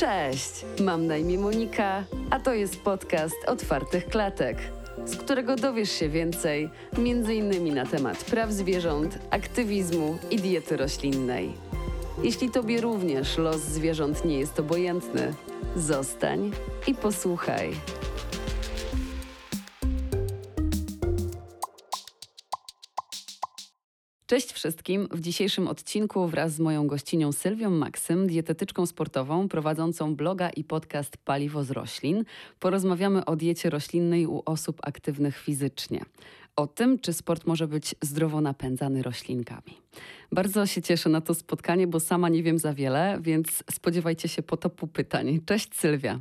Cześć, mam na imię Monika, a to jest podcast Otwartych Klatek, z którego dowiesz się więcej, m.in. na temat praw zwierząt, aktywizmu i diety roślinnej. Jeśli Tobie również los zwierząt nie jest obojętny, zostań i posłuchaj. Cześć wszystkim. W dzisiejszym odcinku wraz z moją gościnią Sylwią Maksym, dietetyczką sportową prowadzącą bloga i podcast Paliwo z roślin, porozmawiamy o diecie roślinnej u osób aktywnych fizycznie. O tym, czy sport może być zdrowo napędzany roślinkami. Bardzo się cieszę na to spotkanie, bo sama nie wiem za wiele, więc spodziewajcie się potopu pytań. Cześć Sylwia.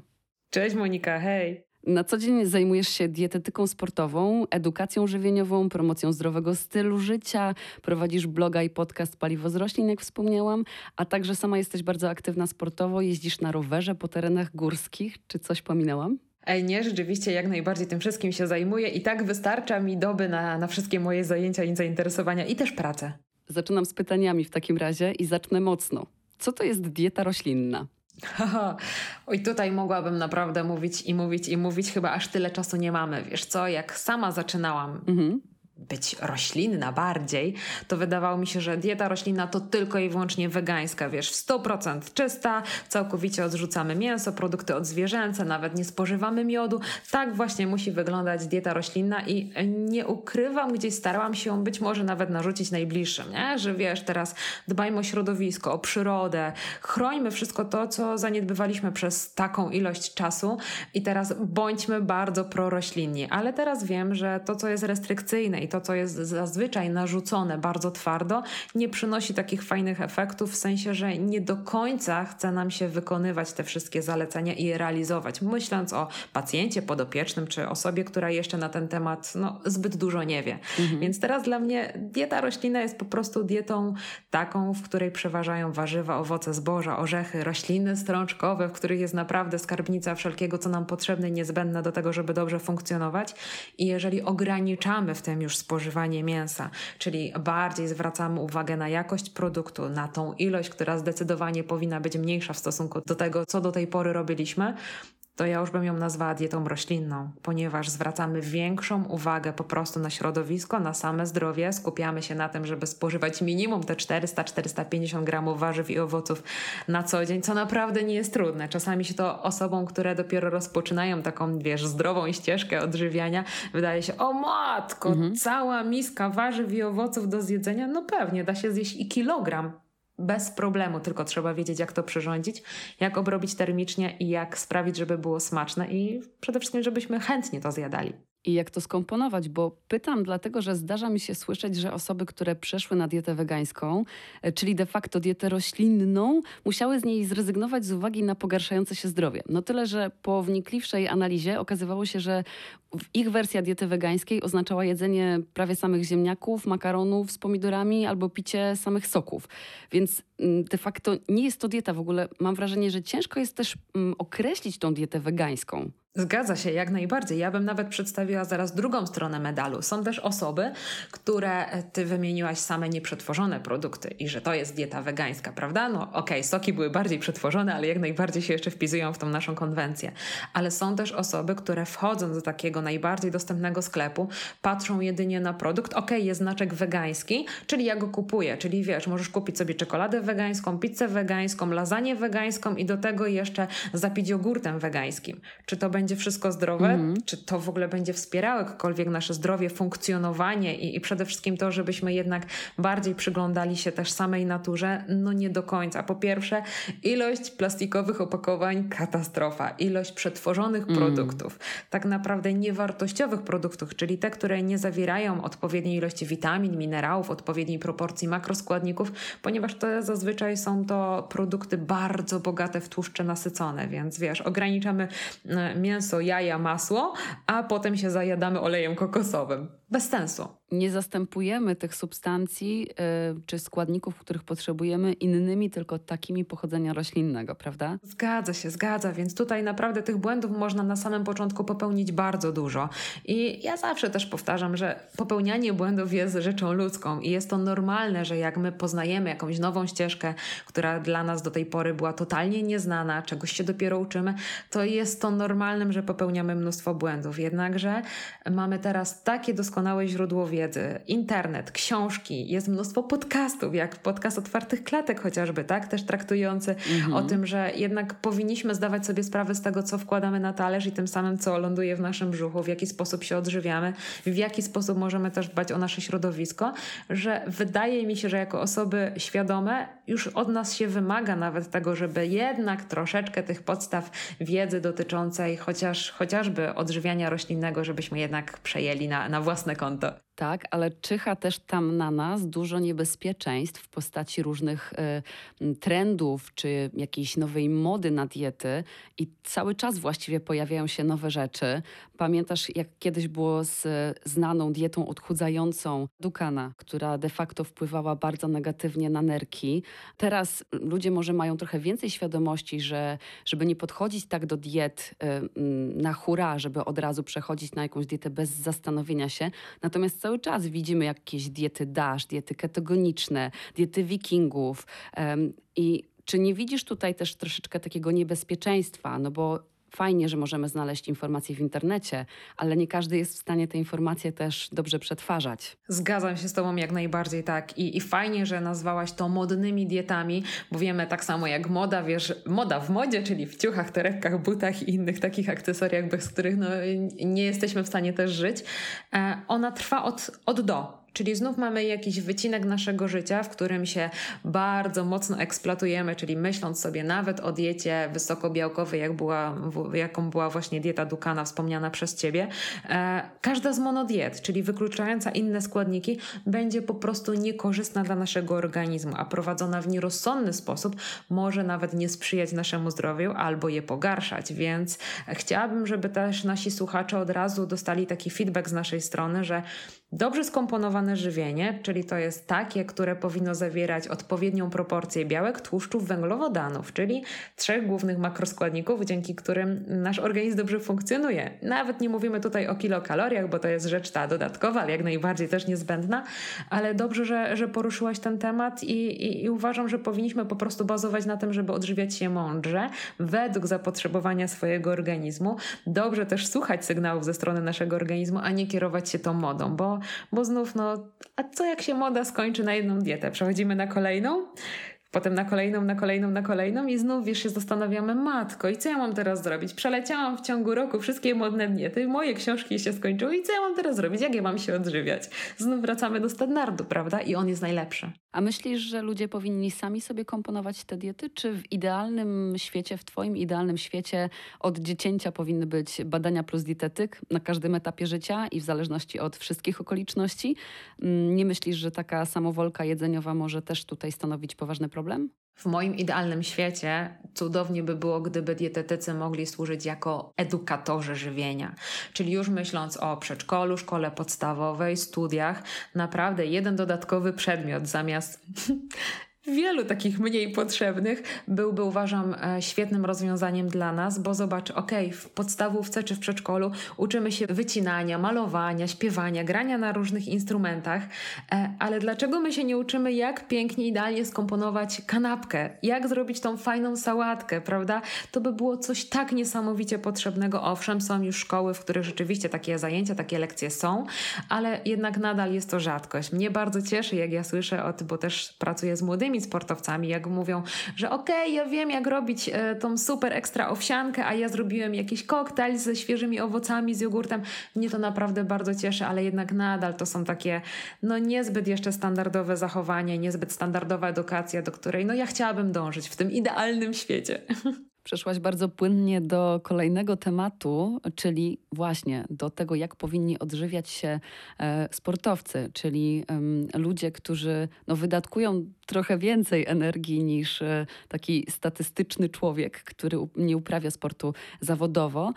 Cześć Monika, hej. Na co dzień zajmujesz się dietetyką sportową, edukacją żywieniową, promocją zdrowego stylu życia, prowadzisz bloga i podcast Paliwo z roślin, jak wspomniałam, a także sama jesteś bardzo aktywna sportowo, jeździsz na rowerze po terenach górskich. Czy coś pominęłam? Ej, nie, rzeczywiście jak najbardziej tym wszystkim się zajmuję i tak wystarcza mi doby na, na wszystkie moje zajęcia i zainteresowania i też pracę. Zaczynam z pytaniami w takim razie i zacznę mocno. Co to jest dieta roślinna? Oj, tutaj mogłabym naprawdę mówić i mówić i mówić, chyba aż tyle czasu nie mamy. Wiesz co, jak sama zaczynałam mhm być roślinna bardziej, to wydawało mi się, że dieta roślinna to tylko i wyłącznie wegańska, wiesz, w 100% czysta, całkowicie odrzucamy mięso, produkty odzwierzęce, nawet nie spożywamy miodu. Tak właśnie musi wyglądać dieta roślinna i nie ukrywam, gdzieś starałam się być może nawet narzucić najbliższym, nie? że wiesz, teraz dbajmy o środowisko, o przyrodę, chrońmy wszystko to, co zaniedbywaliśmy przez taką ilość czasu i teraz bądźmy bardzo proroślinni, ale teraz wiem, że to, co jest restrykcyjne i to, co jest zazwyczaj narzucone bardzo twardo, nie przynosi takich fajnych efektów, w sensie, że nie do końca chce nam się wykonywać te wszystkie zalecenia i je realizować, myśląc o pacjencie podopiecznym czy osobie, która jeszcze na ten temat no, zbyt dużo nie wie. Mhm. Więc teraz dla mnie dieta roślinna jest po prostu dietą taką, w której przeważają warzywa, owoce zboża, orzechy, rośliny strączkowe, w których jest naprawdę skarbnica wszelkiego, co nam potrzebne niezbędne do tego, żeby dobrze funkcjonować. I jeżeli ograniczamy w tym już spożywanie mięsa, czyli bardziej zwracamy uwagę na jakość produktu, na tą ilość, która zdecydowanie powinna być mniejsza w stosunku do tego, co do tej pory robiliśmy, to ja już bym ją nazwała dietą roślinną, ponieważ zwracamy większą uwagę po prostu na środowisko, na same zdrowie, skupiamy się na tym, żeby spożywać minimum te 400-450 gramów warzyw i owoców na co dzień, co naprawdę nie jest trudne. Czasami się to osobom, które dopiero rozpoczynają taką, wiesz, zdrową ścieżkę odżywiania, wydaje się, o matko, mhm. cała miska warzyw i owoców do zjedzenia, no pewnie, da się zjeść i kilogram bez problemu, tylko trzeba wiedzieć, jak to przyrządzić, jak obrobić termicznie i jak sprawić, żeby było smaczne i przede wszystkim, żebyśmy chętnie to zjadali i jak to skomponować, bo pytam dlatego, że zdarza mi się słyszeć, że osoby, które przeszły na dietę wegańską, e, czyli de facto dietę roślinną, musiały z niej zrezygnować z uwagi na pogarszające się zdrowie. No tyle, że po wnikliwszej analizie okazywało się, że ich wersja diety wegańskiej oznaczała jedzenie prawie samych ziemniaków, makaronów z pomidorami albo picie samych soków. Więc mm, de facto nie jest to dieta w ogóle. Mam wrażenie, że ciężko jest też mm, określić tą dietę wegańską. Zgadza się, jak najbardziej. Ja bym nawet przedstawiła zaraz drugą stronę medalu. Są też osoby, które e, ty wymieniłaś same nieprzetworzone produkty i że to jest dieta wegańska, prawda? No okej, okay, soki były bardziej przetworzone, ale jak najbardziej się jeszcze wpisują w tą naszą konwencję. Ale są też osoby, które wchodząc do takiego najbardziej dostępnego sklepu, patrzą jedynie na produkt, okej, okay, jest znaczek wegański, czyli ja go kupuję, czyli wiesz, możesz kupić sobie czekoladę wegańską, pizzę wegańską, lasagne wegańską i do tego jeszcze zapić jogurtem wegańskim. Czy to będzie wszystko zdrowe, mm. czy to w ogóle będzie wspierało jakkolwiek nasze zdrowie, funkcjonowanie i, i przede wszystkim to, żebyśmy jednak bardziej przyglądali się też samej naturze, no nie do końca. Po pierwsze, ilość plastikowych opakowań katastrofa, ilość przetworzonych mm. produktów, tak naprawdę niewartościowych produktów, czyli te, które nie zawierają odpowiedniej ilości witamin, minerałów, odpowiedniej proporcji makroskładników, ponieważ to zazwyczaj są to produkty bardzo bogate w tłuszcze nasycone, więc wiesz, ograniczamy mięso, jaja, masło, a potem się zajadamy olejem kokosowym. Bez sensu. Nie zastępujemy tych substancji y, czy składników, których potrzebujemy, innymi, tylko takimi pochodzenia roślinnego, prawda? Zgadza się, zgadza, więc tutaj naprawdę tych błędów można na samym początku popełnić bardzo dużo. I ja zawsze też powtarzam, że popełnianie błędów jest rzeczą ludzką i jest to normalne, że jak my poznajemy jakąś nową ścieżkę, która dla nas do tej pory była totalnie nieznana, czegoś się dopiero uczymy, to jest to normalnym, że popełniamy mnóstwo błędów. Jednakże mamy teraz takie doskonałe źródło wiedzy, internet, książki, jest mnóstwo podcastów, jak podcast otwartych klatek chociażby, tak? Też traktujący mhm. o tym, że jednak powinniśmy zdawać sobie sprawę z tego, co wkładamy na talerz i tym samym, co ląduje w naszym brzuchu, w jaki sposób się odżywiamy, w jaki sposób możemy też dbać o nasze środowisko, że wydaje mi się, że jako osoby świadome już od nas się wymaga nawet tego, żeby jednak troszeczkę tych podstaw wiedzy dotyczącej chociaż, chociażby odżywiania roślinnego, żebyśmy jednak przejęli na, na własne Ne konto. Tak, ale czyha też tam na nas dużo niebezpieczeństw w postaci różnych y, trendów czy jakiejś nowej mody na diety i cały czas właściwie pojawiają się nowe rzeczy. Pamiętasz, jak kiedyś było z znaną dietą odchudzającą Dukana, która de facto wpływała bardzo negatywnie na nerki. Teraz ludzie może mają trochę więcej świadomości, że żeby nie podchodzić tak do diet y, na hura, żeby od razu przechodzić na jakąś dietę bez zastanowienia się. Natomiast cały czas widzimy jakieś diety DASH, diety ketogeniczne, diety wikingów. I czy nie widzisz tutaj też troszeczkę takiego niebezpieczeństwa? No bo fajnie, że możemy znaleźć informacje w internecie, ale nie każdy jest w stanie te informacje też dobrze przetwarzać. Zgadzam się z Tobą jak najbardziej tak. I, I fajnie, że nazwałaś to modnymi dietami, bo wiemy tak samo jak moda, wiesz, moda w modzie, czyli w ciuchach, torebkach, butach i innych takich akcesoriach, bez których no, nie jesteśmy w stanie też żyć. E, ona trwa od, od do. Czyli znów mamy jakiś wycinek naszego życia, w którym się bardzo mocno eksploatujemy, czyli myśląc sobie nawet o diecie wysokobiałkowej, jak była, jaką była właśnie dieta Dukana wspomniana przez Ciebie. E, każda z monodiet, czyli wykluczająca inne składniki, będzie po prostu niekorzystna dla naszego organizmu, a prowadzona w nierozsądny sposób może nawet nie sprzyjać naszemu zdrowiu albo je pogarszać. Więc chciałabym, żeby też nasi słuchacze od razu dostali taki feedback z naszej strony, że Dobrze żywienie, czyli to jest takie, które powinno zawierać odpowiednią proporcję białek, tłuszczów, węglowodanów, czyli trzech głównych makroskładników, dzięki którym nasz organizm dobrze funkcjonuje. Nawet nie mówimy tutaj o kilokaloriach, bo to jest rzecz ta dodatkowa, ale jak najbardziej też niezbędna, ale dobrze, że, że poruszyłaś ten temat i, i, i uważam, że powinniśmy po prostu bazować na tym, żeby odżywiać się mądrze, według zapotrzebowania swojego organizmu. Dobrze też słuchać sygnałów ze strony naszego organizmu, a nie kierować się tą modą, bo bo, znów, no, a co jak się moda skończy na jedną dietę? Przechodzimy na kolejną? Potem na kolejną, na kolejną, na kolejną i znów wiesz, się zastanawiamy, matko, i co ja mam teraz zrobić? Przeleciałam w ciągu roku wszystkie modne diety, moje książki się skończyły i co ja mam teraz zrobić? Jak ja mam się odżywiać? Znów wracamy do standardu, prawda? I on jest najlepszy. A myślisz, że ludzie powinni sami sobie komponować te diety? Czy w idealnym świecie, w Twoim idealnym świecie od dziecięcia powinny być badania plus dietetyk na każdym etapie życia i w zależności od wszystkich okoliczności? Mm, nie myślisz, że taka samowolka jedzeniowa może też tutaj stanowić poważny problem? W moim idealnym świecie cudownie by było, gdyby dietetycy mogli służyć jako edukatorzy żywienia. Czyli już myśląc o przedszkolu, szkole podstawowej, studiach, naprawdę jeden dodatkowy przedmiot zamiast wielu takich mniej potrzebnych byłby, uważam, e, świetnym rozwiązaniem dla nas, bo zobacz, ok, w podstawówce czy w przedszkolu uczymy się wycinania, malowania, śpiewania, grania na różnych instrumentach, e, ale dlaczego my się nie uczymy, jak pięknie, idealnie skomponować kanapkę, jak zrobić tą fajną sałatkę, prawda? To by było coś tak niesamowicie potrzebnego. Owszem, są już szkoły, w których rzeczywiście takie zajęcia, takie lekcje są, ale jednak nadal jest to rzadkość. Mnie bardzo cieszy, jak ja słyszę o tym, bo też pracuję z młodymi sportowcami, jak mówią, że okej, okay, ja wiem jak robić e, tą super ekstra owsiankę, a ja zrobiłem jakiś koktajl ze świeżymi owocami, z jogurtem. Mnie to naprawdę bardzo cieszy, ale jednak nadal to są takie no niezbyt jeszcze standardowe zachowanie, niezbyt standardowa edukacja, do której no ja chciałabym dążyć w tym idealnym świecie. Przeszłaś bardzo płynnie do kolejnego tematu, czyli właśnie do tego, jak powinni odżywiać się e, sportowcy, czyli ludzie, którzy no, wydatkują trochę więcej energii niż e, taki statystyczny człowiek, który nie uprawia sportu zawodowo,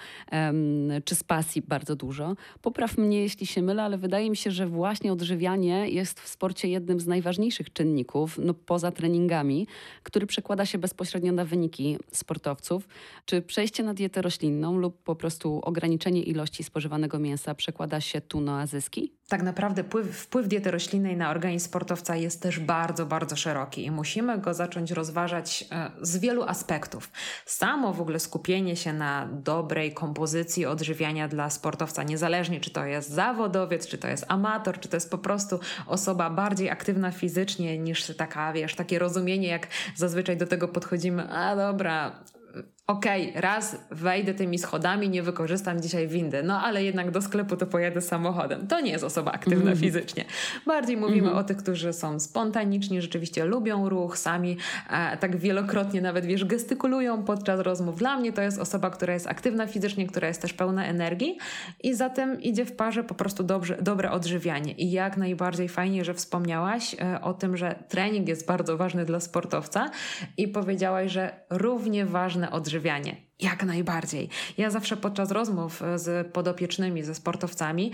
czy z pasji bardzo dużo. Popraw mnie, jeśli się mylę, ale wydaje mi się, że właśnie odżywianie jest w sporcie jednym z najważniejszych czynników, no, poza treningami, który przekłada się bezpośrednio na wyniki sportowców. Czy przejście na dietę roślinną lub po prostu ograniczenie ilości spożywanego mięsa przekłada się tu na zyski? Tak naprawdę wpływ, wpływ diety roślinnej na organizm sportowca jest też bardzo, bardzo szeroki i musimy go zacząć rozważać e, z wielu aspektów. Samo w ogóle skupienie się na dobrej kompozycji odżywiania dla sportowca, niezależnie czy to jest zawodowiec, czy to jest amator, czy to jest po prostu osoba bardziej aktywna fizycznie niż taka, wiesz, takie rozumienie, jak zazwyczaj do tego podchodzimy, a dobra, okej, okay, raz wejdę tymi schodami, nie wykorzystam dzisiaj windy, no ale jednak do sklepu to pojadę samochodem. To nie jest osoba aktywna mm. fizycznie. Bardziej mówimy mm. o tych, którzy są spontaniczni, rzeczywiście lubią ruch, sami e, tak wielokrotnie nawet, wiesz, gestykulują podczas rozmów. Dla mnie to jest osoba, która jest aktywna fizycznie, która jest też pełna energii i zatem idzie w parze po prostu dobrze, dobre odżywianie. I jak najbardziej fajnie, że wspomniałaś e, o tym, że trening jest bardzo ważny dla sportowca i powiedziałaś, że równie ważne odżywianie odżywianie. Jak najbardziej. Ja zawsze podczas rozmów z podopiecznymi, ze sportowcami,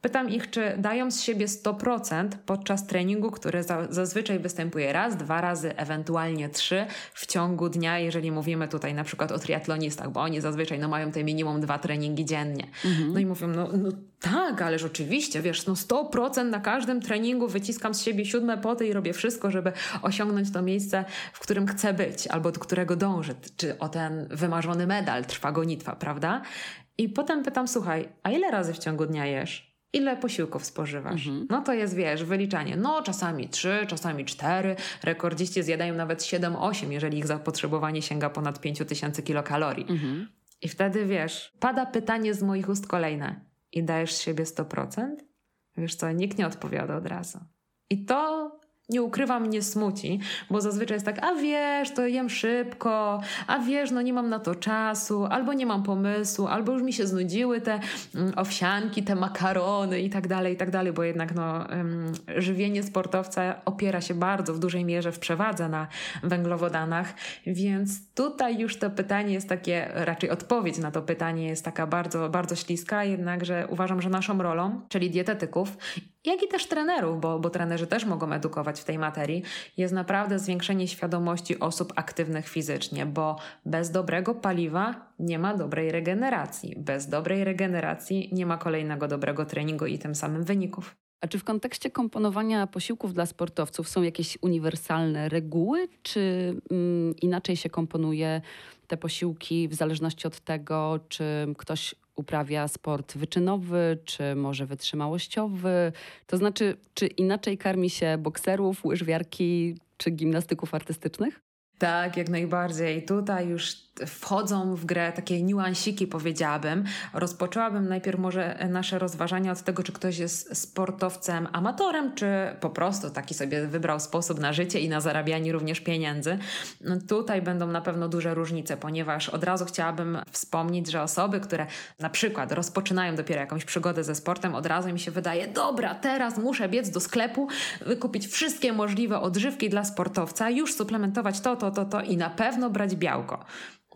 Pytam ich, czy dają z siebie 100% podczas treningu, który za, zazwyczaj występuje raz, dwa razy, ewentualnie trzy w ciągu dnia, jeżeli mówimy tutaj na przykład o triatlonistach, bo oni zazwyczaj no, mają te minimum dwa treningi dziennie. Mhm. No i mówią, no, no tak, ależ oczywiście, wiesz, no 100% na każdym treningu wyciskam z siebie siódme poty i robię wszystko, żeby osiągnąć to miejsce, w którym chcę być albo do którego dążę, czy o ten wymarzony medal trwa gonitwa, prawda? I potem pytam, słuchaj, a ile razy w ciągu dnia jesz? Ile posiłków spożywasz? Mhm. No to jest, wiesz, wyliczanie. No czasami trzy, czasami cztery. Rekordziści zjadają nawet 7-8, jeżeli ich zapotrzebowanie sięga ponad 5000 kilokalorii. Mhm. I wtedy, wiesz, pada pytanie z moich ust kolejne. I dajesz z siebie 100%? Wiesz co, nikt nie odpowiada od razu. I to nie ukrywam, mnie smuci, bo zazwyczaj jest tak, a wiesz, to jem szybko, a wiesz, no nie mam na to czasu, albo nie mam pomysłu, albo już mi się znudziły te mm, owsianki, te makarony i tak dalej, i tak dalej, bo jednak no, żywienie sportowca opiera się bardzo w dużej mierze w przewadze na węglowodanach, więc tutaj już to pytanie jest takie, raczej odpowiedź na to pytanie jest taka bardzo, bardzo śliska, jednakże uważam, że naszą rolą, czyli dietetyków, jak i też trenerów, bo, bo trenerzy też mogą edukować w tej materii, jest naprawdę zwiększenie świadomości osób aktywnych fizycznie, bo bez dobrego paliwa nie ma dobrej regeneracji. Bez dobrej regeneracji nie ma kolejnego dobrego treningu i tym samym wyników. A czy w kontekście komponowania posiłków dla sportowców są jakieś uniwersalne reguły, czy mm, inaczej się komponuje te posiłki w zależności od tego, czy ktoś uprawia sport wyczynowy, czy może wytrzymałościowy? To znaczy, czy inaczej karmi się bokserów, łyżwiarki czy gimnastyków artystycznych? Tak, jak najbardziej. Tutaj już wchodzą w grę takie niuansiki, powiedziałabym. Rozpoczęłabym najpierw może nasze rozważania od tego, czy ktoś jest sportowcem amatorem, czy po prostu taki sobie wybrał sposób na życie i na zarabianie również pieniędzy. No tutaj będą na pewno duże różnice, ponieważ od razu chciałabym wspomnieć, że osoby, które na przykład rozpoczynają dopiero jakąś przygodę ze sportem, od razu mi się wydaje, dobra, teraz muszę biec do sklepu, wykupić wszystkie możliwe odżywki dla sportowca, już suplementować to, to, to, to i na pewno brać białko.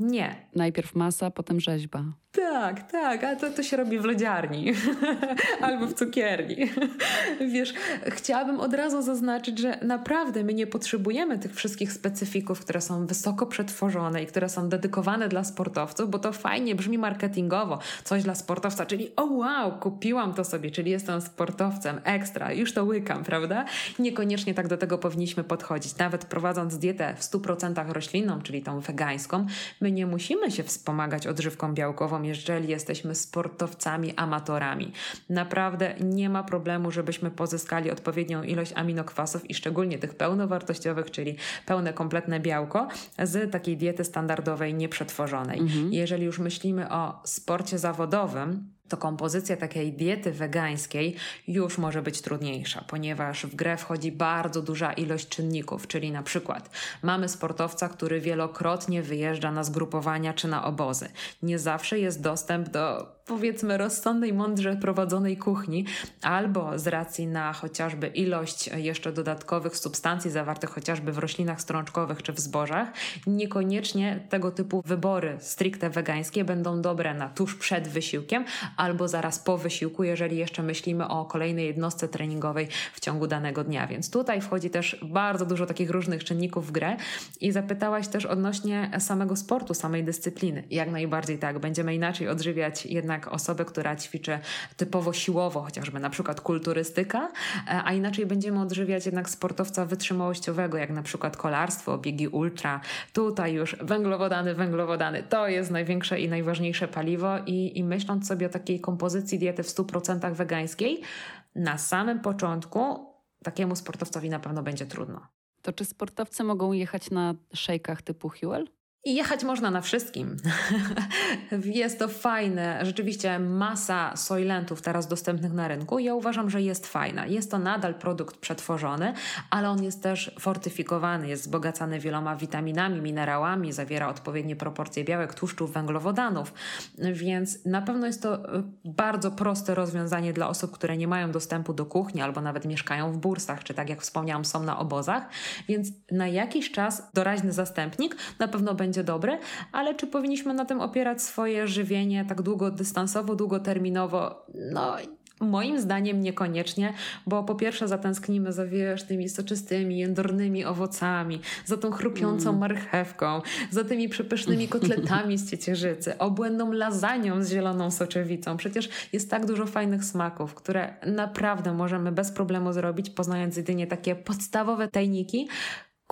Nie. Najpierw masa, potem rzeźba. Tak, tak, a to, to się robi w lodziarni albo w cukierni. Wiesz, chciałabym od razu zaznaczyć, że naprawdę my nie potrzebujemy tych wszystkich specyfików, które są wysoko przetworzone i które są dedykowane dla sportowców, bo to fajnie brzmi marketingowo. Coś dla sportowca, czyli o wow, kupiłam to sobie, czyli jestem sportowcem, ekstra, już to łykam, prawda? Niekoniecznie tak do tego powinniśmy podchodzić. Nawet prowadząc dietę w 100% roślinną, czyli tą wegańską, my nie musimy się wspomagać odżywką białkową, jeżeli jesteśmy sportowcami, amatorami. Naprawdę nie ma problemu, żebyśmy pozyskali odpowiednią ilość aminokwasów i szczególnie tych pełnowartościowych, czyli pełne, kompletne białko z takiej diety standardowej, nieprzetworzonej. Mhm. Jeżeli już myślimy o sporcie zawodowym, to kompozycja takiej diety wegańskiej już może być trudniejsza, ponieważ w grę wchodzi bardzo duża ilość czynników, czyli na przykład mamy sportowca, który wielokrotnie wyjeżdża na zgrupowania czy na obozy. Nie zawsze jest dostęp do powiedzmy rozsądnej, mądrze prowadzonej kuchni, albo z racji na chociażby ilość jeszcze dodatkowych substancji zawartych chociażby w roślinach strączkowych czy w zbożach, niekoniecznie tego typu wybory stricte wegańskie będą dobre na tuż przed wysiłkiem albo zaraz po wysiłku, jeżeli jeszcze myślimy o kolejnej jednostce treningowej w ciągu danego dnia. Więc tutaj wchodzi też bardzo dużo takich różnych czynników w grę i zapytałaś też odnośnie samego sportu, samej dyscypliny. Jak najbardziej tak, będziemy inaczej odżywiać jednak jednak osobę, która ćwiczy typowo siłowo, chociażby na przykład kulturystyka, e, a inaczej będziemy odżywiać jednak sportowca wytrzymałościowego, jak na przykład kolarstwo, biegi ultra. Tutaj już węglowodany, węglowodany to jest największe i najważniejsze paliwo i, i myśląc sobie o takiej kompozycji diety w 100% wegańskiej, na samym początku takiemu sportowcowi na pewno będzie trudno. To czy sportowcy mogą jechać na szejkach typu Huel? I jechać można na wszystkim. jest to fajne. Rzeczywiście masa soylentów teraz dostępnych na rynku. Ja uważam, że jest fajna. Jest to nadal produkt przetworzony, ale on jest też fortyfikowany, jest wzbogacany wieloma witaminami, minerałami, zawiera odpowiednie proporcje białek, tłuszczów, węglowodanów. Więc na pewno jest to y, bardzo proste rozwiązanie dla osób, które nie mają dostępu do kuchni albo nawet mieszkają w bursach, czy tak jak wspomniałam, są na obozach. Więc na jakiś czas doraźny zastępnik na pewno będzie będzie dobre, ale czy powinniśmy na tym opierać swoje żywienie tak długodystansowo, długoterminowo? No, Moim zdaniem niekoniecznie, bo po pierwsze zatęsknimy za wiesz, tymi soczystymi, jędornymi owocami, za tą chrupiącą mm. marchewką, za tymi przepysznymi kotletami z ciecierzycy, obłędną lasagną z zieloną soczewicą. Przecież jest tak dużo fajnych smaków, które naprawdę możemy bez problemu zrobić, poznając jedynie takie podstawowe tajniki,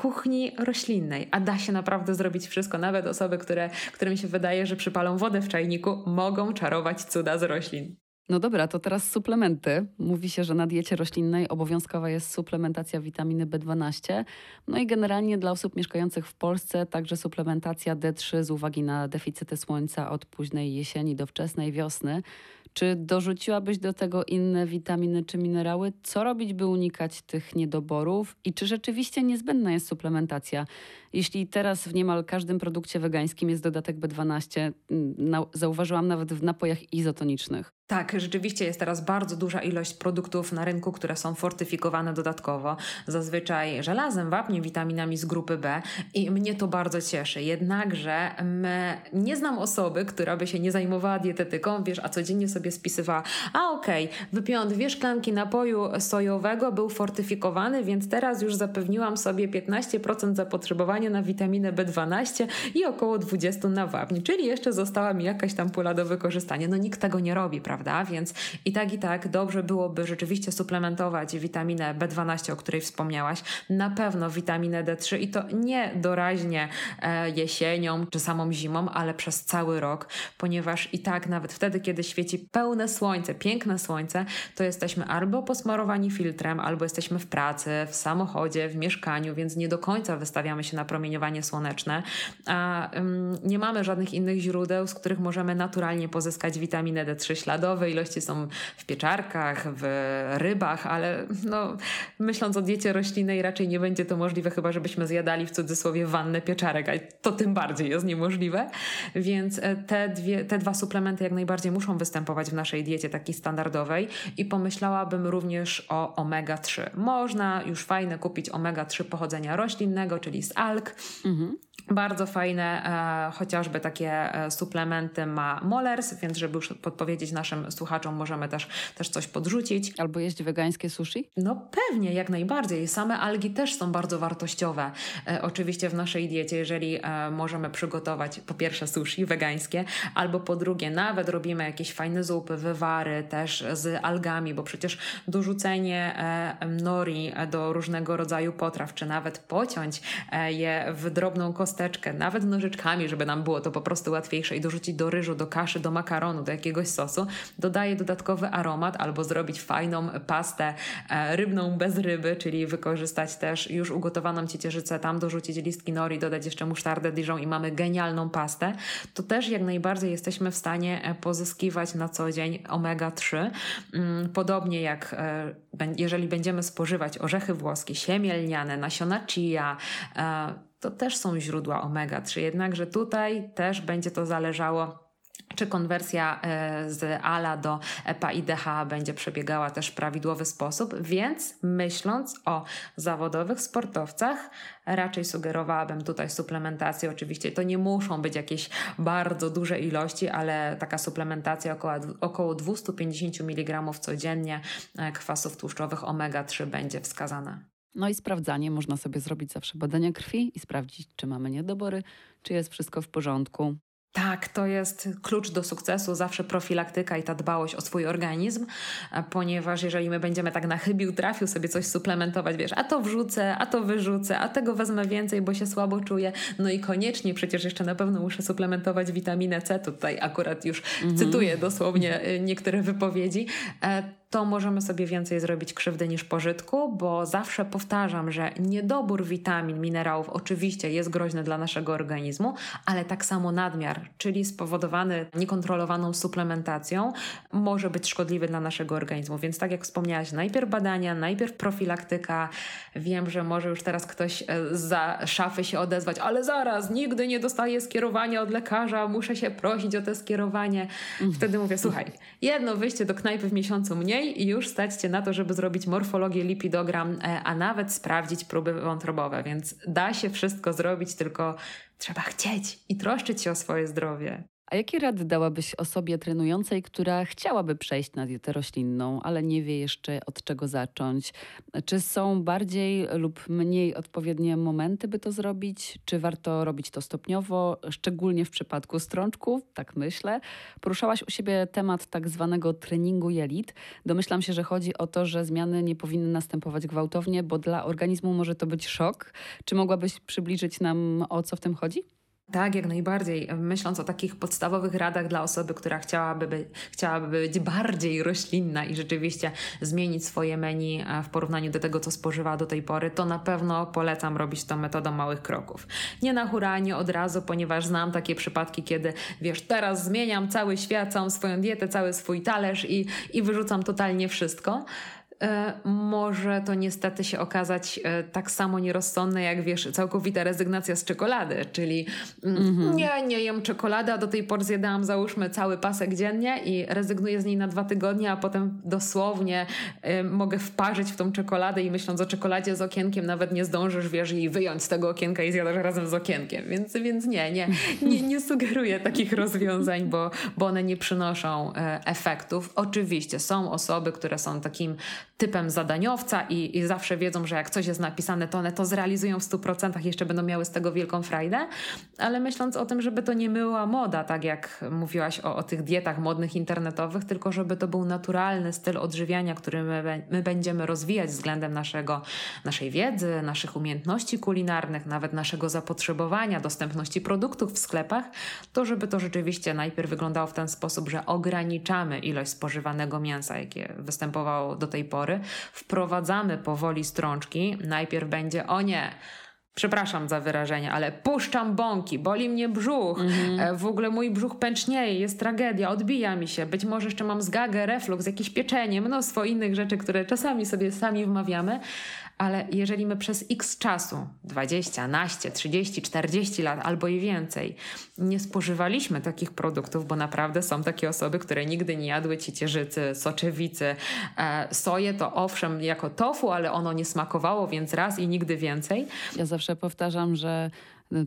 kuchni roślinnej, a da się naprawdę zrobić wszystko. Nawet osoby, które, którym się wydaje, że przypalą wodę w czajniku, mogą czarować cuda z roślin. No dobra, to teraz suplementy. Mówi się, że na diecie roślinnej obowiązkowa jest suplementacja witaminy B12. No i generalnie dla osób mieszkających w Polsce także suplementacja D3 z uwagi na deficyty słońca od późnej jesieni do wczesnej wiosny. Czy dorzuciłabyś do tego inne witaminy czy minerały? Co robić, by unikać tych niedoborów? I czy rzeczywiście niezbędna jest suplementacja? Jeśli teraz w niemal każdym produkcie wegańskim jest dodatek B12, mm, zauważyłam nawet w napojach izotonicznych. Tak, rzeczywiście jest teraz bardzo duża ilość produktów na rynku, które są fortyfikowane dodatkowo, zazwyczaj żelazem, wapniem, witaminami z grupy B i mnie to bardzo cieszy. Jednakże my, nie znam osoby, która by się nie zajmowała dietetyką, wiesz, a codziennie sobie spisywała, a okej, okay, wypiłam dwie szklanki napoju sojowego, był fortyfikowany, więc teraz już zapewniłam sobie 15% zapotrzebowania na witaminę B12 i około 20% na wapń, czyli jeszcze została mi jakaś tam pula do wykorzystania. No nikt tego nie robi, prawda? Prawda? Więc i tak, i tak dobrze byłoby rzeczywiście suplementować witaminę B12, o której wspomniałaś, na pewno witaminę D3 i to nie doraźnie e, jesienią czy samą zimą, ale przez cały rok, ponieważ i tak nawet wtedy, kiedy świeci pełne słońce, piękne słońce, to jesteśmy albo posmarowani filtrem, albo jesteśmy w pracy, w samochodzie, w mieszkaniu, więc nie do końca wystawiamy się na promieniowanie słoneczne, a ym, nie mamy żadnych innych źródeł, z których możemy naturalnie pozyskać witaminę D3 śladowo, śladowe ilości są w pieczarkach, w rybach, ale no, myśląc o diecie roślinnej raczej nie będzie to możliwe, chyba żebyśmy zjadali w cudzysłowie wannę pieczarek, a to tym bardziej jest niemożliwe. Więc e, te, dwie, te dwa suplementy jak najbardziej muszą występować w naszej diecie takiej standardowej i pomyślałabym również o omega-3. Można już fajne kupić omega-3 pochodzenia roślinnego, czyli z alg. Mhm. Bardzo fajne, e, chociażby takie e, suplementy ma Molers, więc żeby już podpowiedzieć naszym słuchaczom, możemy też, też coś podrzucić. Albo jeść wegańskie sushi? No pewnie, jak najbardziej. Same algi też są bardzo wartościowe. E, oczywiście w naszej diecie, jeżeli e, możemy przygotować po pierwsze sushi wegańskie, albo po drugie nawet robimy jakieś fajne zupy, wywary też z algami, bo przecież dorzucenie e, nori do różnego rodzaju potraw, czy nawet pociąć e, je w drobną kostkę, kosteczkę, nawet nożyczkami, żeby nam było to po prostu łatwiejsze i dorzucić do ryżu, do kaszy, do makaronu, do jakiegoś sosu, dodaje dodatkowy aromat albo zrobić fajną pastę e, rybną bez ryby, czyli wykorzystać też już ugotowaną ciecierzycę, tam dorzucić listki nori, dodać jeszcze musztardę Dijon i mamy genialną pastę, to też jak najbardziej jesteśmy w stanie e, pozyskiwać na co dzień omega-3. Mm, podobnie jak e, jeżeli będziemy spożywać orzechy włoskie, siemię lniane, nasiona chia, to też są źródła omega-3, jednakże tutaj też będzie to zależało czy konwersja e, z ALA do EPA i DHA będzie przebiegała też w prawidłowy sposób, więc myśląc o zawodowych sportowcach, raczej sugerowałabym tutaj suplementację. Oczywiście to nie muszą być jakieś bardzo duże ilości, ale taka suplementacja około, około 250 mg codziennie e, kwasów tłuszczowych omega-3 będzie wskazana. No i sprawdzanie, można sobie zrobić zawsze badania krwi i sprawdzić, czy mamy niedobory, czy jest wszystko w porządku. Tak, to jest klucz do sukcesu, zawsze profilaktyka i ta dbałość o swój organizm, ponieważ jeżeli my będziemy tak na chybił trafił sobie coś suplementować, wiesz, a to wrzucę, a to wyrzucę, a tego wezmę więcej, bo się słabo czuję, no i koniecznie przecież jeszcze na pewno muszę suplementować witaminę C, tutaj akurat już mhm. cytuję dosłownie y, niektóre wypowiedzi, e, to możemy sobie więcej zrobić krzywdy niż pożytku, bo zawsze powtarzam, że niedobór witamin, minerałów oczywiście jest groźny dla naszego organizmu, ale tak samo nadmiar, czyli spowodowany niekontrolowaną suplementacją, może być szkodliwy dla naszego organizmu. Więc tak jak wspomniałaś, najpierw badania, najpierw profilaktyka. Wiem, że może już teraz ktoś e, za szafy się odezwać, ale zaraz, nigdy nie dostaję skierowania od lekarza, muszę się prosić o to skierowanie. Wtedy mówię, słuchaj, jedno wyjście do knajpy w miesiącu mniej, i już stać Cię na to, żeby zrobić morfologię lipidogram, e, a nawet sprawdzić próby wątrobowe. Więc da się wszystko zrobić, tylko trzeba chcieć i troszczyć się o swoje zdrowie. A jakie rady dałabyś osobie trenującej, która chciałaby przejść na dietę roślinną, ale nie wie jeszcze od czego zacząć? Czy są bardziej lub mniej odpowiednie momenty, by to zrobić? Czy warto robić to stopniowo, szczególnie w przypadku strączków? Tak myślę. Poruszałaś u siebie temat tak zwanego treningu jelit. Domyślam się, że chodzi o to, że zmiany nie powinny następować gwałtownie, bo dla organizmu może to być szok. Czy mogłabyś przybliżyć nam o co w tym chodzi? Tak, jak najbardziej. Myśląc o takich podstawowych radach dla osoby, która chciałaby, by, chciałaby być bardziej roślinna i rzeczywiście zmienić swoje menu e, w porównaniu do tego, co spożywała do tej pory, to na pewno polecam robić to metodą małych kroków. Nie na hura, nie od razu, ponieważ znam takie przypadki, kiedy wiesz, teraz zmieniam cały świat, całą swoją dietę, cały swój talerz i, i wyrzucam totalnie wszystko. E, może to niestety się okazać e, tak samo nierozsądne, jak wiesz, całkowita rezygnacja z czekolady, czyli mm-hmm. nie, nie jem czekolady, a do tej pory zjadałam załóżmy cały pasek dziennie i rezygnuję z niej na dwa tygodnie, a potem dosłownie y, mogę wparzyć w tą czekoladę i myśląc o czekoladzie z okienkiem nawet nie zdążysz, wiesz, jej wyjąć z tego okienka i zjadasz razem z okienkiem, więc, więc nie, nie, nie, nie sugeruję takich rozwiązań, bo, bo one nie przynoszą e, efektów. Oczywiście są osoby, które są takim typem zadaniowca i, i zawsze wiedzą, że jak coś jest napisane, to one to zrealizują w 100% i jeszcze będą miały z tego wielką frajdę, ale myśląc o tym, żeby to nie była moda, tak jak mówiłaś o, o tych dietach modnych internetowych, tylko żeby to był naturalny styl odżywiania, który my, my będziemy rozwijać względem naszego, naszej wiedzy, naszych umiejętności kulinarnych, nawet naszego zapotrzebowania, dostępności produktów w sklepach, to żeby to rzeczywiście najpierw wyglądało w ten sposób, że ograniczamy ilość spożywanego mięsa, jakie występowało do tej pory, wprowadzamy powoli strączki. Najpierw będzie, o nie, przepraszam za wyrażenie, ale puszczam bąki, boli mnie brzuch, mhm. w ogóle mój brzuch pęcznieje, jest tragedia, odbija mi się, być może jeszcze mam zgagę, reflux, jakieś pieczenie, mnóstwo innych rzeczy, które czasami sobie sami wmawiamy, ale jeżeli my przez x czasu 20, naście, 30, 40 lat albo i więcej nie spożywaliśmy takich produktów, bo naprawdę są takie osoby, które nigdy nie jadły ciecierzycy, soczewicy, e, soję to owszem jako tofu, ale ono nie smakowało, więc raz i nigdy więcej. Ja zawsze powtarzam, że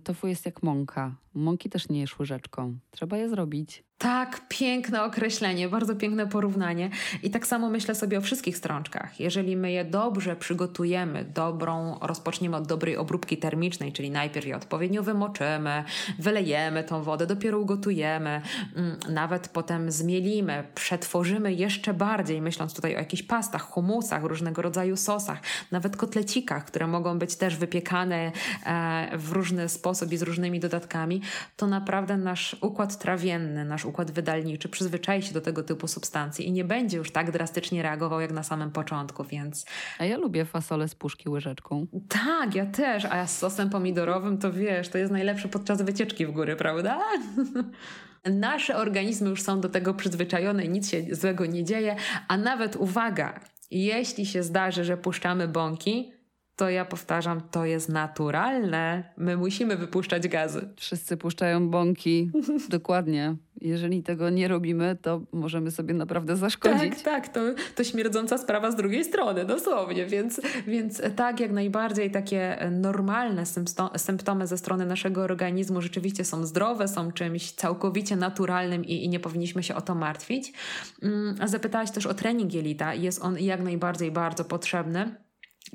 tofu jest jak mąka. Mąki też nie jest łyżeczką. Trzeba je zrobić. Tak, piękne określenie, bardzo piękne porównanie. I tak samo myślę sobie o wszystkich strączkach. Jeżeli my je dobrze przygotujemy, dobrą, rozpoczniemy od dobrej obróbki termicznej, czyli najpierw je odpowiednio wymoczymy, wylejemy tą wodę, dopiero ugotujemy, mm, nawet potem zmielimy, przetworzymy jeszcze bardziej, myśląc tutaj o jakichś pastach, humusach, różnego rodzaju sosach, nawet kotlecikach, które mogą być też wypiekane e, w różny sposób i z różnymi dodatkami, to naprawdę nasz układ trawienny, nasz układ wydalniczy przyzwyczai się do tego typu substancji i nie będzie już tak drastycznie reagował jak na samym początku, więc... A ja lubię fasolę z puszki łyżeczką. Tak, ja też, a z sosem pomidorowym to wiesz, to jest najlepsze podczas wycieczki w góry, prawda? Nasze organizmy już są do tego przyzwyczajone nic się złego nie dzieje, a nawet uwaga, jeśli się zdarzy, że puszczamy bąki, to ja powtarzam, to jest naturalne. My musimy wypuszczać gazy. Wszyscy puszczają bąki. Dokładnie. Jeżeli tego nie robimy, to możemy sobie naprawdę zaszkodzić. Tak, tak, to, to śmierdząca sprawa z drugiej strony, dosłownie. Więc, więc tak, jak najbardziej takie normalne symptomy ze strony naszego organizmu rzeczywiście są zdrowe, są czymś całkowicie naturalnym i, i nie powinniśmy się o to martwić. Mm, zapytałaś też o trening jelita. Jest on jak najbardziej bardzo potrzebny.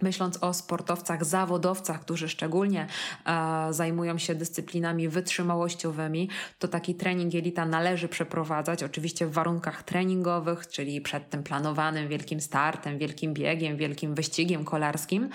Myśląc o sportowcach, zawodowcach, którzy szczególnie e, zajmują się dyscyplinami wytrzymałościowymi, to taki trening jelita należy przeprowadzać, oczywiście w warunkach treningowych, czyli przed tym planowanym wielkim startem, wielkim biegiem, wielkim wyścigiem kolarskim,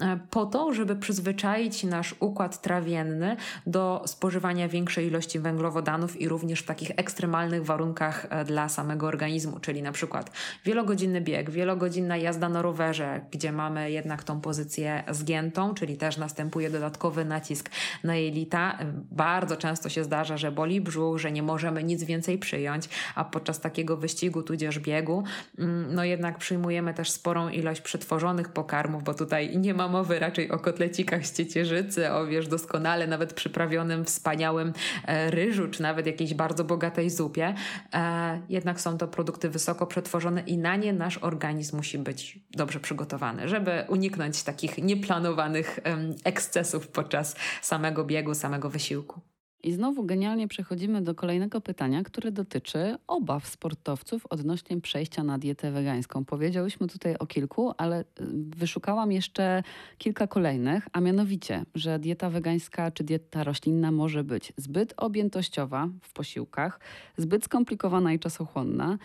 e, po to, żeby przyzwyczaić nasz układ trawienny do spożywania większej ilości węglowodanów i również w takich ekstremalnych warunkach e, dla samego organizmu, czyli na przykład wielogodzinny bieg, wielogodzinna jazda na rowerze, gdzie mamy jednak tą pozycję zgiętą, czyli też następuje dodatkowy nacisk na jelita. Bardzo często się zdarza, że boli brzuch, że nie możemy nic więcej przyjąć, a podczas takiego wyścigu tudzież biegu, mm, no jednak przyjmujemy też sporą ilość przetworzonych pokarmów, bo tutaj nie ma mowy raczej o kotlecikach z ciecierzycy, o wiesz, doskonale nawet przyprawionym, wspaniałym e, ryżu, czy nawet jakiejś bardzo bogatej zupie. E, jednak są to produkty wysoko przetworzone i na nie nasz organizm musi być dobrze przygotowany, żeby uniknąć takich nieplanowanych ekscesów podczas samego biegu, samego wysiłku. I znowu genialnie przechodzimy do kolejnego pytania, które dotyczy obaw sportowców odnośnie przejścia na dietę wegańską. Powiedziałyśmy tutaj o kilku, ale y, wyszukałam jeszcze kilka kolejnych, a mianowicie, że dieta wegańska czy dieta roślinna może być zbyt objętościowa w posiłkach, zbyt skomplikowana i czasochłonna,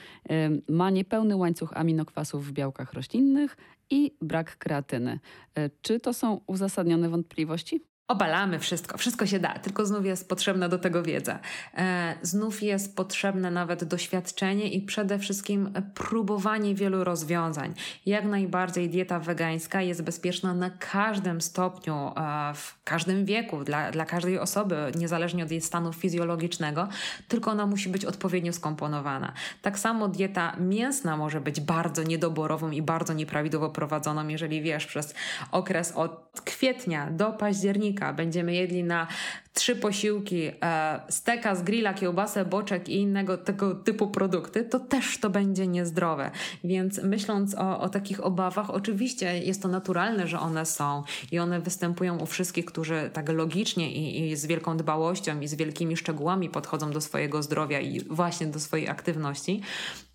ma niepełny łańcuch aminokwasów w białkach roślinnych i brak kreatyny. Y, czy to są uzasadnione wątpliwości? Obalamy wszystko, wszystko się da, tylko znów jest potrzebna do tego wiedza. E, znów jest potrzebne nawet doświadczenie i przede wszystkim próbowanie wielu rozwiązań. Jak najbardziej dieta wegańska jest bezpieczna na każdym stopniu, e, w każdym wieku, dla, dla każdej osoby, niezależnie od jej stanu fizjologicznego, tylko ona musi być odpowiednio skomponowana. Tak samo dieta mięsna może być bardzo niedoborową i bardzo nieprawidłowo prowadzoną, jeżeli wiesz, przez okres od kwietnia do października Będziemy jedli na trzy posiłki, e, steka z grilla, kiełbasę, boczek i innego tego typu produkty, to też to będzie niezdrowe. Więc myśląc o, o takich obawach, oczywiście jest to naturalne, że one są i one występują u wszystkich, którzy tak logicznie i, i z wielką dbałością i z wielkimi szczegółami podchodzą do swojego zdrowia i właśnie do swojej aktywności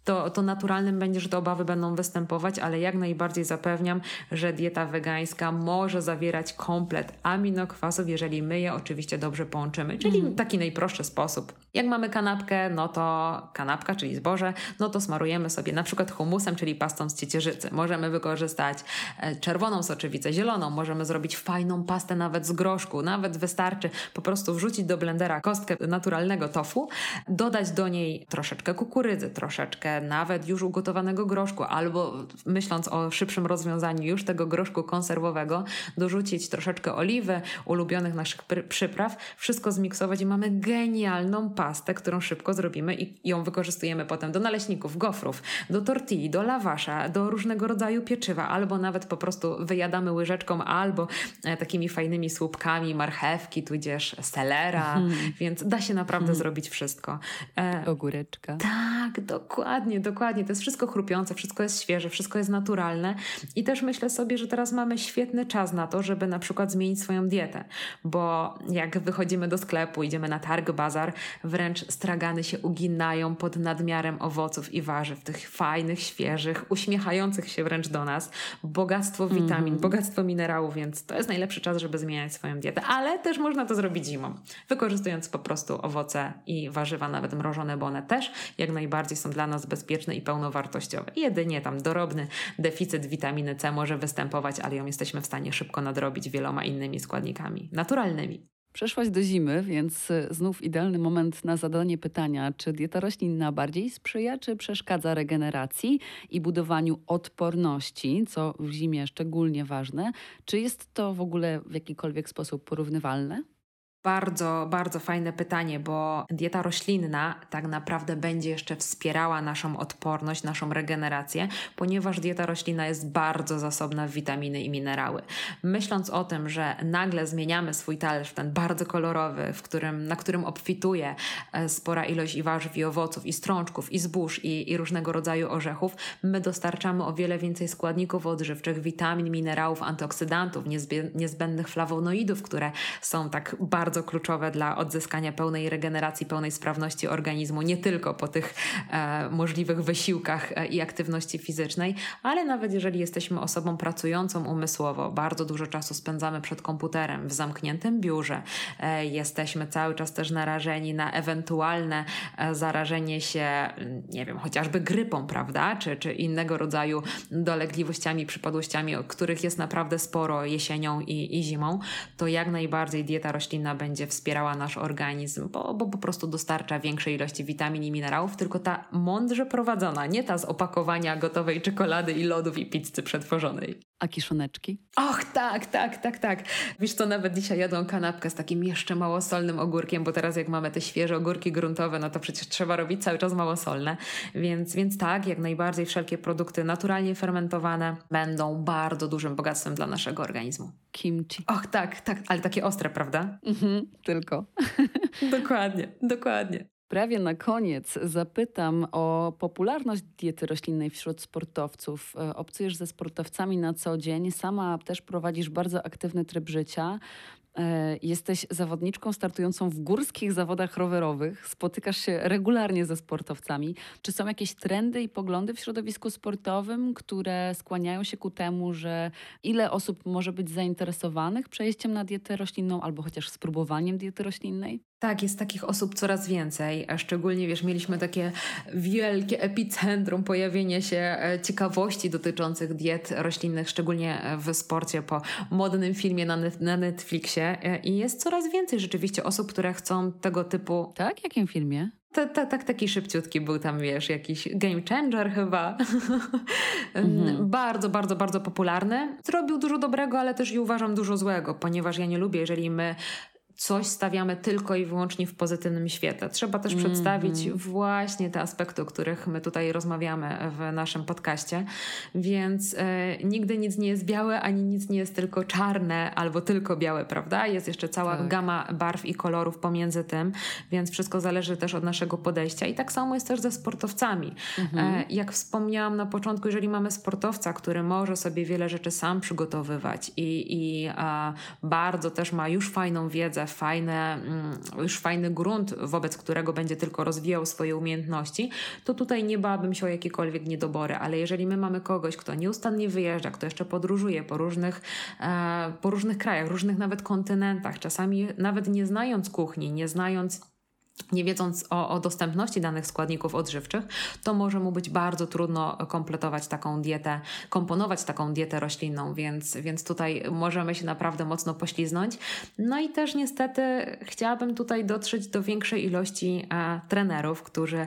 to, to naturalnym będzie, że te obawy będą występować, ale jak najbardziej zapewniam, że dieta wegańska może zawierać komplet aminokwasów, jeżeli my je oczywiście dobrze połączymy, czyli mm. taki najprostszy sposób. Jak mamy kanapkę, no to kanapka, czyli zboże, no to smarujemy sobie na przykład humusem, czyli pastą z ciecierzycy. Możemy wykorzystać e, czerwoną soczewicę, zieloną, możemy zrobić fajną pastę nawet z groszku, nawet wystarczy po prostu wrzucić do blendera kostkę naturalnego tofu, dodać do niej troszeczkę kukurydzy, troszeczkę nawet już ugotowanego groszku, albo myśląc o szybszym rozwiązaniu już tego groszku konserwowego, dorzucić troszeczkę oliwy, ulubionych naszych przypraw, wszystko zmiksować i mamy genialną pastę, którą szybko zrobimy i ją wykorzystujemy potem do naleśników, gofrów, do tortilli, do lawasza, do różnego rodzaju pieczywa, albo nawet po prostu wyjadamy łyżeczką, albo e, takimi fajnymi słupkami marchewki, tudzież selera, hmm. więc da się naprawdę hmm. zrobić wszystko. E, Ogóreczka. Tak, dokładnie, dokładnie. To jest wszystko chrupiące, wszystko jest świeże, wszystko jest naturalne i też myślę sobie, że teraz mamy świetny czas na to, żeby na przykład zmienić swoją dietę, bo jak wychodzimy do sklepu, idziemy na targ, bazar, wręcz stragany się uginają pod nadmiarem owoców i warzyw, tych fajnych, świeżych, uśmiechających się wręcz do nas. Bogactwo witamin, mm. bogactwo minerałów, więc to jest najlepszy czas, żeby zmieniać swoją dietę. Ale też można to zrobić zimą, wykorzystując po prostu owoce i warzywa, nawet mrożone, bo one też jak najbardziej są dla nas bezpieczne i pełnowartościowe. Jedynie tam dorobny deficyt witaminy C może występować, ale ją jesteśmy w stanie szybko nadrobić wieloma innymi składnikami naturalnymi. Przeszłaś do zimy, więc y, znów idealny moment na zadanie pytania, czy dieta roślinna bardziej sprzyja, czy przeszkadza regeneracji i budowaniu odporności, co w zimie szczególnie ważne. Czy jest to w ogóle w jakikolwiek sposób porównywalne? Bardzo, bardzo fajne pytanie, bo dieta roślinna tak naprawdę będzie jeszcze wspierała naszą odporność, naszą regenerację, ponieważ dieta roślinna jest bardzo zasobna w witaminy i minerały. Myśląc o tym, że nagle zmieniamy swój talerz w ten bardzo kolorowy, w którym, na którym obfituje e, spora ilość i warzyw, i owoców, i strączków, i zbóż, i, i różnego rodzaju orzechów, my dostarczamy o wiele więcej składników odżywczych, witamin, minerałów, antyoksydantów, niezbędnych flawonoidów, które są tak bardzo bardzo kluczowe dla odzyskania pełnej regeneracji, pełnej sprawności organizmu, nie tylko po tych e, możliwych wysiłkach e, i aktywności fizycznej, ale nawet jeżeli jesteśmy osobą pracującą umysłowo, bardzo dużo czasu spędzamy przed komputerem, w zamkniętym biurze, e, jesteśmy cały czas też narażeni na ewentualne e, zarażenie się, nie wiem, chociażby grypą, prawda, czy, czy innego rodzaju dolegliwościami, przypadłościami, których jest naprawdę sporo jesienią i, i zimą, to jak najbardziej dieta roślinna będzie wspierała nasz organizm, bo, bo po prostu dostarcza większej ilości witamin i minerałów, tylko ta mądrze prowadzona, nie ta z opakowania gotowej czekolady i lodów i pizzy przetworzonej. A kiszoneczki? Och, tak, tak, tak, tak. Wiesz co, nawet dzisiaj jadą kanapkę z takim jeszcze małosolnym ogórkiem, bo teraz jak mamy te świeże ogórki gruntowe, no to przecież trzeba robić cały czas małosolne. Więc, więc tak, jak najbardziej wszelkie produkty naturalnie fermentowane będą bardzo dużym bogactwem dla naszego organizmu. Kimchi. Och, tak, tak, ale takie ostre, prawda? Mhm, tylko. dokładnie, dokładnie. Prawie na koniec zapytam o popularność diety roślinnej wśród sportowców. E, obcujesz ze sportowcami na co dzień, sama też prowadzisz bardzo aktywny tryb życia. E, jesteś zawodniczką startującą w górskich zawodach rowerowych, spotykasz się regularnie ze sportowcami. Czy są jakieś trendy i poglądy w środowisku sportowym, które skłaniają się ku temu, że ile osób może być zainteresowanych przejściem na dietę roślinną albo chociaż spróbowaniem diety roślinnej? Tak, jest takich osób coraz więcej, a szczególnie, wiesz, mieliśmy takie wielkie epicentrum pojawienia się e, ciekawości dotyczących diet roślinnych, szczególnie e, w sporcie po modnym filmie na, Netflixie e, i jest coraz więcej rzeczywiście osób, które chcą tego typu... Tak? Jakim filmie? Tak, taki szybciutki był tam, wiesz, jakiś game changer chyba. Mhm. Bardzo, bardzo, bardzo popularny. Zrobił dużo dobrego, ale też i uważam dużo złego, ponieważ ja nie lubię, jeżeli my coś stawiamy tylko i wyłącznie w pozytywnym świetle. Trzeba też mm -hmm. przedstawić właśnie te aspekty, o których my tutaj rozmawiamy w naszym podcaście. Więc e, nigdy nic nie jest białe, ani nic nie jest tylko czarne albo tylko białe, prawda? Jest jeszcze cała tak. gama barw i kolorów pomiędzy tym, więc wszystko zależy też od naszego podejścia. I tak samo jest też ze sportowcami. -hmm. e, jak wspomniałam na początku, jeżeli mamy sportowca, który może sobie wiele rzeczy sam przygotowywać i, i bardzo też ma już fajną wiedzę fajne, mm, już fajny grunt, wobec którego będzie tylko rozwijał swoje umiejętności, to tutaj nie bałabym się o jakiekolwiek niedobory. Ale jeżeli my mamy kogoś, kto nieustannie wyjeżdża, kto jeszcze podróżuje po różnych, e, po różnych krajach, różnych nawet kontynentach, czasami nawet nie znając kuchni, nie znając nie wiedząc o, o, dostępności danych składników odżywczych, to może mu być bardzo trudno kompletować taką dietę, komponować taką dietę roślinną, więc, więc tutaj możemy się naprawdę mocno pośliznąć. No i też niestety chciałabym tutaj dotrzeć do większej ilości e, trenerów, którzy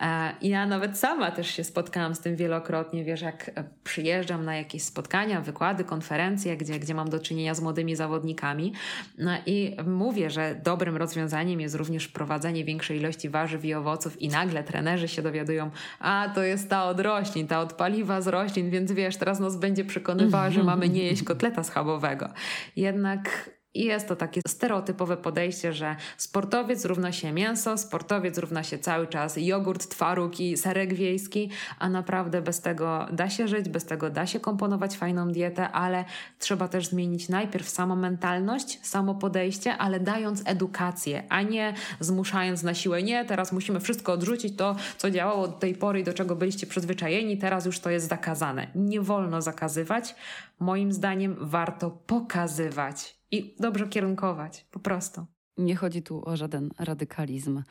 e, ja nawet sama też się spotkałam z tym wielokrotnie, wiesz, jak przyjeżdżam na jakieś spotkania, wykłady, konferencje, gdzie, gdzie mam do czynienia z młodymi zawodnikami no i mówię, że dobrym rozwiązaniem jest również prowadzenie jedzenie większej ilości warzyw i owoców i nagle trenerzy się dowiadują, a to jest ta od roślin, ta od paliwa z roślin, więc wiesz, teraz nas będzie przekonywała, że mamy nie jeść kotleta schabowego. Jednak i jest to takie stereotypowe podejście, że sportowiec równa się mięso, sportowiec równa się cały czas jogurt, twaróg i serek wiejski, a naprawdę bez tego da się żyć, bez tego da się komponować fajną dietę, ale trzeba też zmienić najpierw samą mentalność, samo podejście, ale dając edukację, a nie zmuszając na siłę, nie, teraz musimy wszystko odrzucić, to co działało do tej pory i do czego byliście przyzwyczajeni, teraz już to jest zakazane. Nie wolno zakazywać, moim zdaniem warto pokazywać i dobrze kierunkować, po prostu. Nie chodzi tu o żaden radykalizm.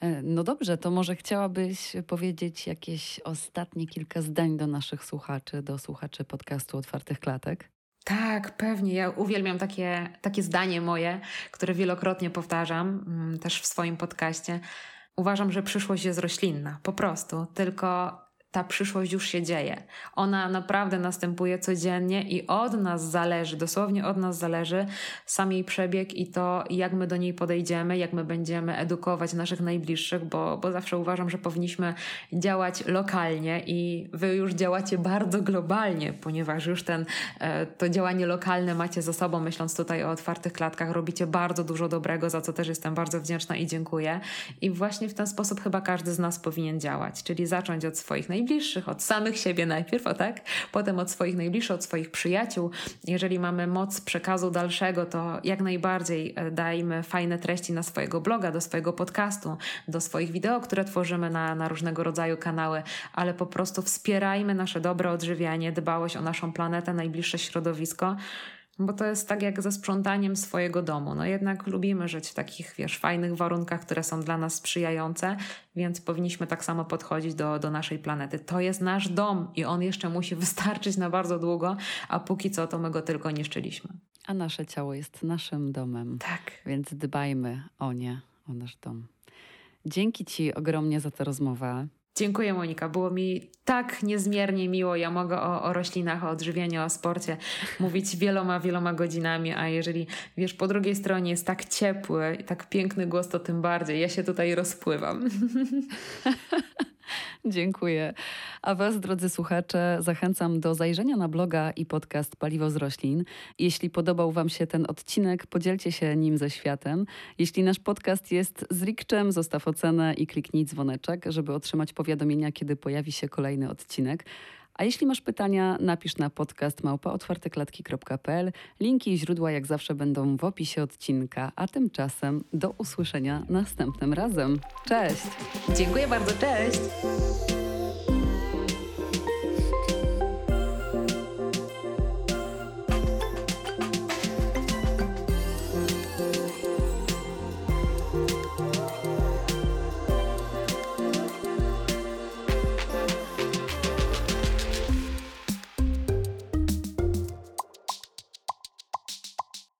E, no dobrze, to może chciałabyś powiedzieć jakieś ostatnie kilka zdań do naszych słuchaczy, do słuchaczy podcastu Otwartych Klatek? Tak, pewnie. Ja uwielbiam takie, takie zdanie moje, które wielokrotnie powtarzam mm, też w swoim podcaście. Uważam, że przyszłość jest roślinna, po prostu. Tylko ta przyszłość już się dzieje. Ona naprawdę następuje codziennie i od nas zależy, dosłownie od nas zależy sam jej przebieg i to, jak my do niej podejdziemy, jak my będziemy edukować naszych najbliższych, bo, bo zawsze uważam, że powinniśmy działać lokalnie i wy już działacie bardzo globalnie, ponieważ już ten, e, to działanie lokalne macie za sobą, myśląc tutaj o otwartych klatkach, robicie bardzo dużo dobrego, za co też jestem bardzo wdzięczna i dziękuję. I właśnie w ten sposób chyba każdy z nas powinien działać, czyli zacząć od swoich najbliższych, najbliższych, od samych siebie najpierw, o tak? Potem od swoich najbliższych, od swoich przyjaciół. Jeżeli mamy moc przekazu dalszego, to jak najbardziej e, dajmy fajne treści na swojego bloga, do swojego podcastu, do swoich wideo, które tworzymy na, na różnego rodzaju kanały, ale po prostu wspierajmy nasze dobre odżywianie, dbałość o naszą planetę, najbliższe środowisko. Bo to jest tak jak ze sprzątaniem swojego domu. No jednak lubimy żyć w takich, wiesz, fajnych warunkach, które są dla nas sprzyjające, więc powinniśmy tak samo podchodzić do, do naszej planety. To jest nasz dom i on jeszcze musi wystarczyć na bardzo długo, a póki co to my go tylko niszczyliśmy. A nasze ciało jest naszym domem. Tak. Więc dbajmy o nie, o nasz dom. Dzięki Ci ogromnie za tę rozmowę. Dziękuję Monika, było mi tak niezmiernie miło. Ja mogę o, o, roślinach, o odżywianiu, o sporcie mówić wieloma, wieloma godzinami, a jeżeli wiesz, po drugiej stronie jest tak ciepły i tak piękny głos, to tym bardziej. Ja się tutaj rozpływam. Dziękuję. A Was, drodzy słuchacze, zachęcam do zajrzenia na bloga i podcast Paliwo z Roślin. Jeśli podobał Wam się ten odcinek, podzielcie się nim ze światem. Jeśli nasz podcast jest z Rikczem, zostaw ocenę i kliknij dzwoneczek, żeby otrzymać powiadomienia, kiedy pojawi się kolejny odcinek. A jeśli masz pytania, napisz na podcast małpaotwarteklatki.pl. Linki i źródła jak zawsze będą w opisie odcinka, a tymczasem do usłyszenia następnym razem. Cześć! Dziękuję bardzo, cześć!